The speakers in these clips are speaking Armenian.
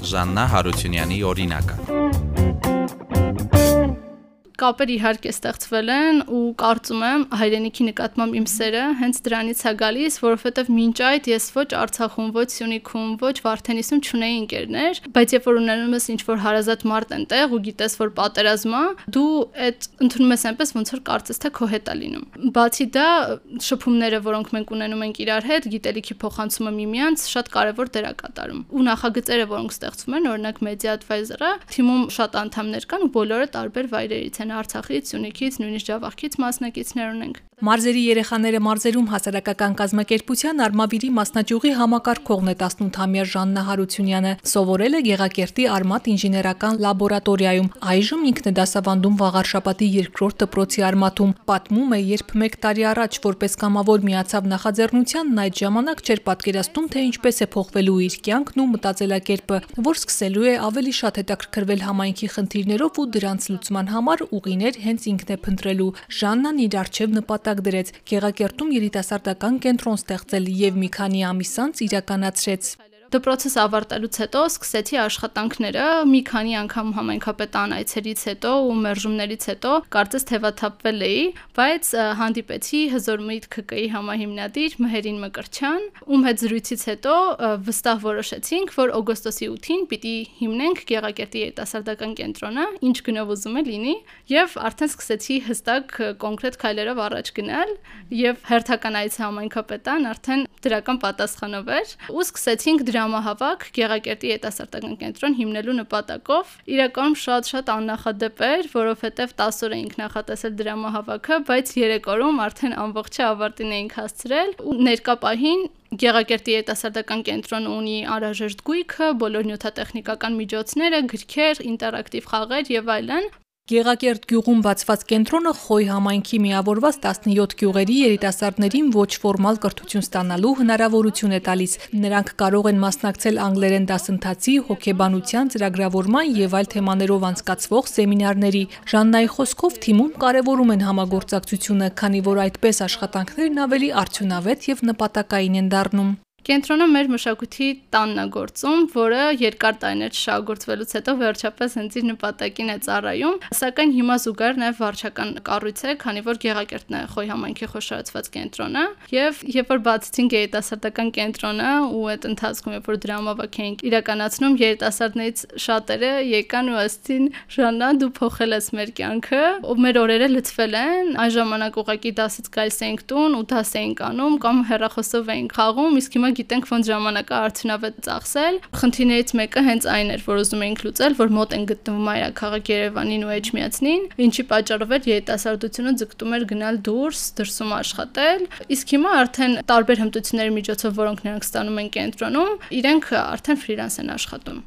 Ժաննա Հարությունյանի օրինակը կապեր իհարկե ստեղծվել են ու կարծում եմ հայրենիքի նկատմամբ իմ սերը հենց դրանից է գալիս, որովհետև մինչ այդ ես ոչ Արցախում, ոչ Սյունիքում, ոչ Վարդենիսում չունեի ընկերներ, բայց երբ որ ունենում ես ինչ որ հարազատ մարդ ընտեղ ու գիտես որ պատերազմ է, դու այդ ընդունում ես այնպես ոնց որ կարծես թե քո հետ է լինում։ Բացի դա շփումները, որոնք մենք ունենում ենք իրար հետ, գիտելիքի փոխանցումը միմյանց շատ կարևոր դեր է կատարում։ Ու նախագծերը, որոնք ստեղծվում են, օրինակ Media Advisor-ը, թիմում շատ անդամներ կան ու բոլորը տարբեր վայրերից են են Արցախից, Սյունիքից, նույնիսկ Ջավախից մասնակիցներ ունենք։ Մարզերի երեխաները մարզերում հասարակական կազմակերպության Արմավիրի մասնաճյուղի համակարգողն է 18-ամյա Ժաննա Հարությունյանը։ Սովորել է Գեղակերտի Արմատ ինժեներական լաբորատորիայում։ Այժմ ինքն է դասավանդում Վաղարշապատի երկրորդ դպրոցի Արմատում։ Պատմում է, երբ 1 տարի առաջ որպես կամավոր միացավ նախաձեռնությանն այդ ժամանակ չէր պատկերացնում, թե ինչպես է փոխվելու իր կյանքն ու մտածելակերպը, որ սկսելու է ավելի շատ հետաքրքրվել համայնքի խնդիրներով ու դրանց լուծման համար ուղիներ հենց ինքն է փնտրելու։ Ժաննան իր արչև նպատակ դրեց Գեղակերտում երիտասարդական կենտրոն ստեղծել եւ մի քանի ամիս անց իրականացրեց։ Դպրոցս ավարտելուց հետո սկսեցի աշխատանքները, մի քանի անգամ համայնքապետան այցերից հետո ու մերժումներից հետո կարծես թևաթափվել էի, բայց հանդիպեցի հզոր միտք ԿԿ-ի համահիմնադիր Մհերին Մկրչյան, ում հետ զրույցից հետո վստահ որոշեցինք, որ օգոստոսի 8-ին պիտի հիմնենք Գեղակերտի երիտասարդական կենտրոնը, ինչ գնով ուզում է լինի, եւ արդեն սկսեցի հստակ կոնկրետ քայլերով առաջ գնալ եւ հերթական այց համայնքապետան արդեն դրական պատասխանով էր ու սկսեցինք դրա դրամահավաք Գեղակերտի երիտասարդական կենտրոն հիմնելու նպատակով։ Իրականում շատ-շատ աննախադեպ էր, որովհետև 10 օր էինք նախատեսել դրամահավաքը, բայց 3 օրում արդեն ամբողջը ավարտին էինք հասցրել ու ներկա պահին Գեղակերտի երիտասարդական կենտրոնը ունի անհրաժեշտ գույքը, բոլոր նյութատեխնիկական միջոցները, գրքեր, ինտերակտիվ խաղեր եւ այլն, Գեղակերտ գյուղում բացված կենտրոնը Խոյ համայնքի միավորված 17 գյուղերի երիտասարդներին ոչ ֆորմալ կրթություն ստանալու հնարավորություն է տալիս։ Նրանք կարող են մասնակցել անգլերեն դասընթացի, հոգեբանության, ծրագրավորման եւ այլ թեմաներով անցկացվող սեմինարների։ Ժաննայի խոսքով թիմում կարևորում են համագործակցությունը, քանի որ այդպես աշխատանքներն ավելի արդյունավետ եւ նպատակային են դառնում։ Կենտրոնը մեր մշակույթի տանն է գործում, որը երկար տարիներ շահագործվելուց հետո վերջապես հենց իր նպատակին է ծառայում, սակայն հիմա զուգահեռ նաև վարչական կառույց է, քանի որ Գեղակերտն է Խոյ համայնքի խոշորացված կենտրոնը, եւ երբ որ բացեցին երիտասարդական կենտրոնը ու այդ ընթացքում երբ որ դրամավակ էինք իրականացնում, երիտասարդներից շատերը եկան ու ասցին՝ «Ժաննա, դու փոխել ես մեր կյանքը»։ Ու մեր օրերը լցվել են, այն ժամանակ ուղակի դասից գալիս էինք տուն ու դաս էինք անում կամ հեռախոսով էինք խաղում, իսկ հիմա գիտենք ոնց ժամանակը արդյունավետ ծախսել։ Խնդիրներից մեկը հենց այն էր, որ ուզում էինք լուծել, որ մոտ են գտնվում մայրաքաղաք Երևանին ու Էջմիածնին, ինչի պատճառով էր երիտասարդությունը ձգտում էր գնալ դուրս, դրսում աշխատել։ Իսկ հիմա արդեն տարբեր հմտությունների միջոցով, որոնք նրանք ստանում են կենտրոնում, իրենք արդեն ֆրիլանս են աշխատում։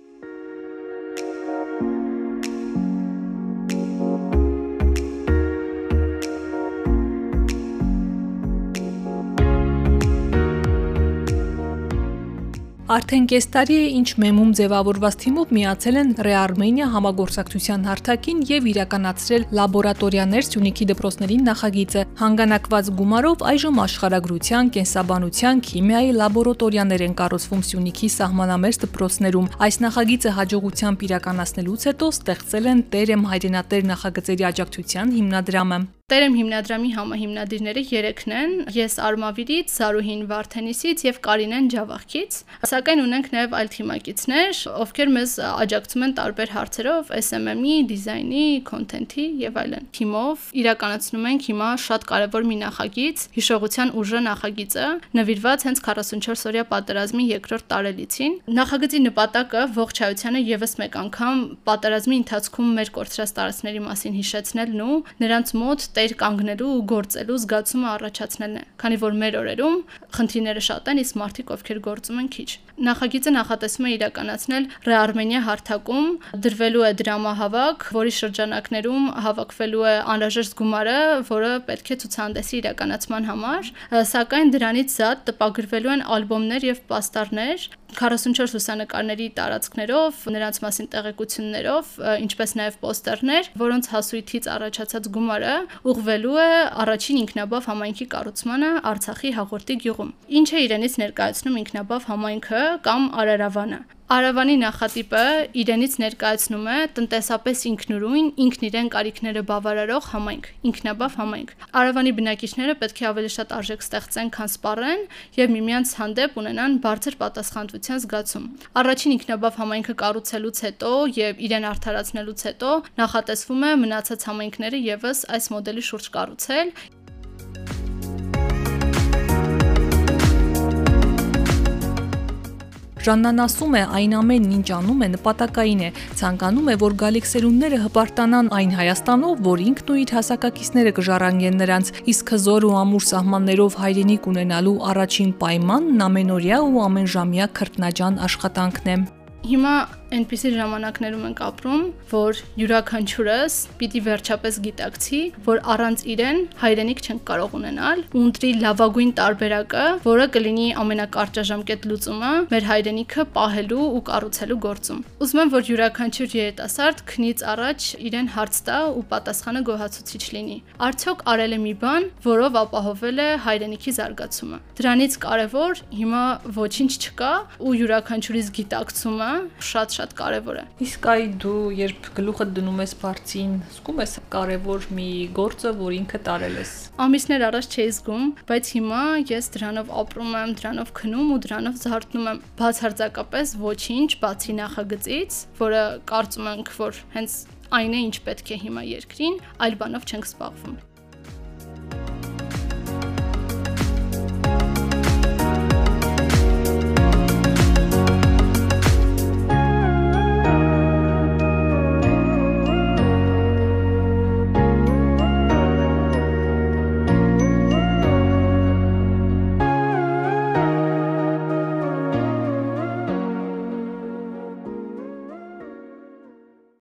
Արդեն կես տարի է, ինչ մեմում ձևավորված թիմով միացել են Ռեարմենիա համագործակցության հարթակին եւ իրականացրել լաբորատորիաներ Սյունիքի դպրոցներին նախագիծը։ Հանգանակված գումարով այժմ աշխարհագրության, կենսաբանության, քիմիայի լաբորատորիաներ են կառուցվում Սյունիքի սահմանամերձ դպրոցներում։ Այս նախագիծը հաջողությամբ իրականացնելուց հետո ստեղծել են Տերեմ հայրենատեր նախագծերի աջակցության հիմնադրամը։ Տերեմ հիմնադրամի համահիմնադիրները 3-ն են՝ ես Արմավիրից, Զարուհին Վարդենիսից եւ Կարինեն Ջավախից։ Սակայն ունենք նաեւ այլ թիմակիցներ, ովքեր մեզ աջակցում են տարբեր հարցերով SMM-ի, դիզայնի, քոնթենթի եւ այլն։ Թիմով իրականացնում ենք հիմա շատ կարեւոր մի նախագիծ՝ հիշողության ուժը նախագիծը, նվիրված հենց 44-օրյա պատերազմի երկրորդ տարելիցին։ Նախագծի նպատակը ողջայությանը եւս մեկ անգամ պատերազմի ընթացքում մեր կորցրած տարածքների մասին հիշեցնելն ու նրանց մոտ տեր կանգնելու ու գործելու զգացումը առաջացնելն է, քանի որ մեր օրերում խնդիրները շատ են, իսկ մարդիկ ովքեր գործում են քիչ։ Նախագիծը նախատեսում է իրականացնել Ռեարմենիա հարթակում դրվելու է դրամահավաք, որի շրջանակներում հավաքվելու է անհրաժեշտ գումարը, որը պետք է ցուցահանդեսի իրականացման համար, սակայն դրանից զատ տպագրվելու են ալբոմներ եւ պաստառներ, 44 լուսանկարների տարածքներով, նրանց մասին տեղեկություններով, ինչպես նաև պոստերներ, որոնց հասույթից առաջացած գումարը ուղղվելու է առաջին ինքնաբավ համայնքի կառուցմանը Արցախի հաղորդի գյուղում։ Ինչ է իրենից ներկայացնում ինքնաբավ համայնքը կամ Արարավանը։ Արավանի նախատիպը իրենից ներկայացնում է տնտեսապես ինքնուրույն, ինքն իրեն կարիքները բավարարող համայնք, ինքնաբավ համայնք։ Արավանի բնակիչները պետք է ավելի շատ արժեք ստեղծեն, քան սպառեն եւ միմյանց հանդեպ ունենան բարձր պատասխանատվության զգացում։ Առաջին ինքնաբավ համայնքը կառուցելուց հետո եւ իրեն արդարացնելուց հետո նախատեսվում է մնացած համայնքները եւս այս մոդելի շուրջ կառուցել Ժաննան ասում է, այն ամենն ինչ անում է նպատակային է, ցանկանում է, որ գալիք սերունդները հպարտանան այն Հայաստանով, որ ինքն ու իր հասակակիցները կժառանգեն նրանց, իսկ հզոր ու ամուր սահմաններով հայրենիք ունենալու առաջին պայմանն ամենօրյա ու ամենժամյա քրտնաջան աշխատանքն է։ Հիմա այնպիսի ժամանակներում ենք ապրում, որ յուրաքանչյուրս պիտի վերջապես գիտակցի, որ առանց իրեն հայրենիք չենք կարող ունենալ, ու ընտրի լավագույն տարբերակը, որը կլինի ամենակարճաժամկետ լուծումը մեր հայրենիքը պահելու ու կառուցելու գործում։ Ուզում եմ, որ յուրաքանչյուր երիտասարդ քնից առաջ իրեն հարց տա ու պատասխանը գոհացուցիչ լինի։ Արդյոք արել է մի բան, որով ապահովել է հայրենիքի զարգացումը։ Դրանից կարևոր հիմա ոչինչ չկա ու յուրաքանչյուրիս գիտակցումը շատ-շատ կարևոր է։ Իսկ այ դու երբ գլուխը դնում ես բարձին, զգում ես կարևոր մի գործը, որ ինքը տարել ես։ Ամիսներ առաջ չէի զգում, բայց հիմա ես դրանով ապրում եմ, դրանով քնում ու դրանով զարթնում եմ։ Բացարձակապես ոչինչ, բացի նախագծից, որը կարծում ենք, որ հենց այն է, ինչ պետք է հիմա երկրին, այլ բանով չենք զբաղվում։